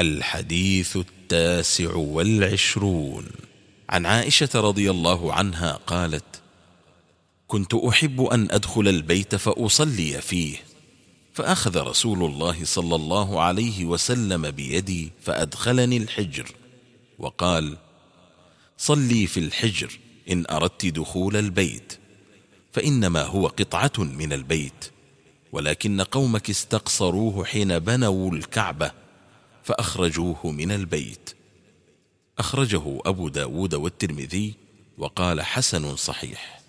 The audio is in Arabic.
الحديث التاسع والعشرون. عن عائشة رضي الله عنها قالت كنت أحب أن أدخل البيت فأصلي فيه فأخذ رسول الله صلى الله عليه وسلم بيدي فأدخلني الحجر وقال صلي في الحجر إن أردت دخول البيت فإنما هو قطعة من البيت ولكن قومك استقصروه حين بنوا الكعبة فأخرجوه من البيت. أخرجه أبو داود والترمذي وقال حسن صحيح.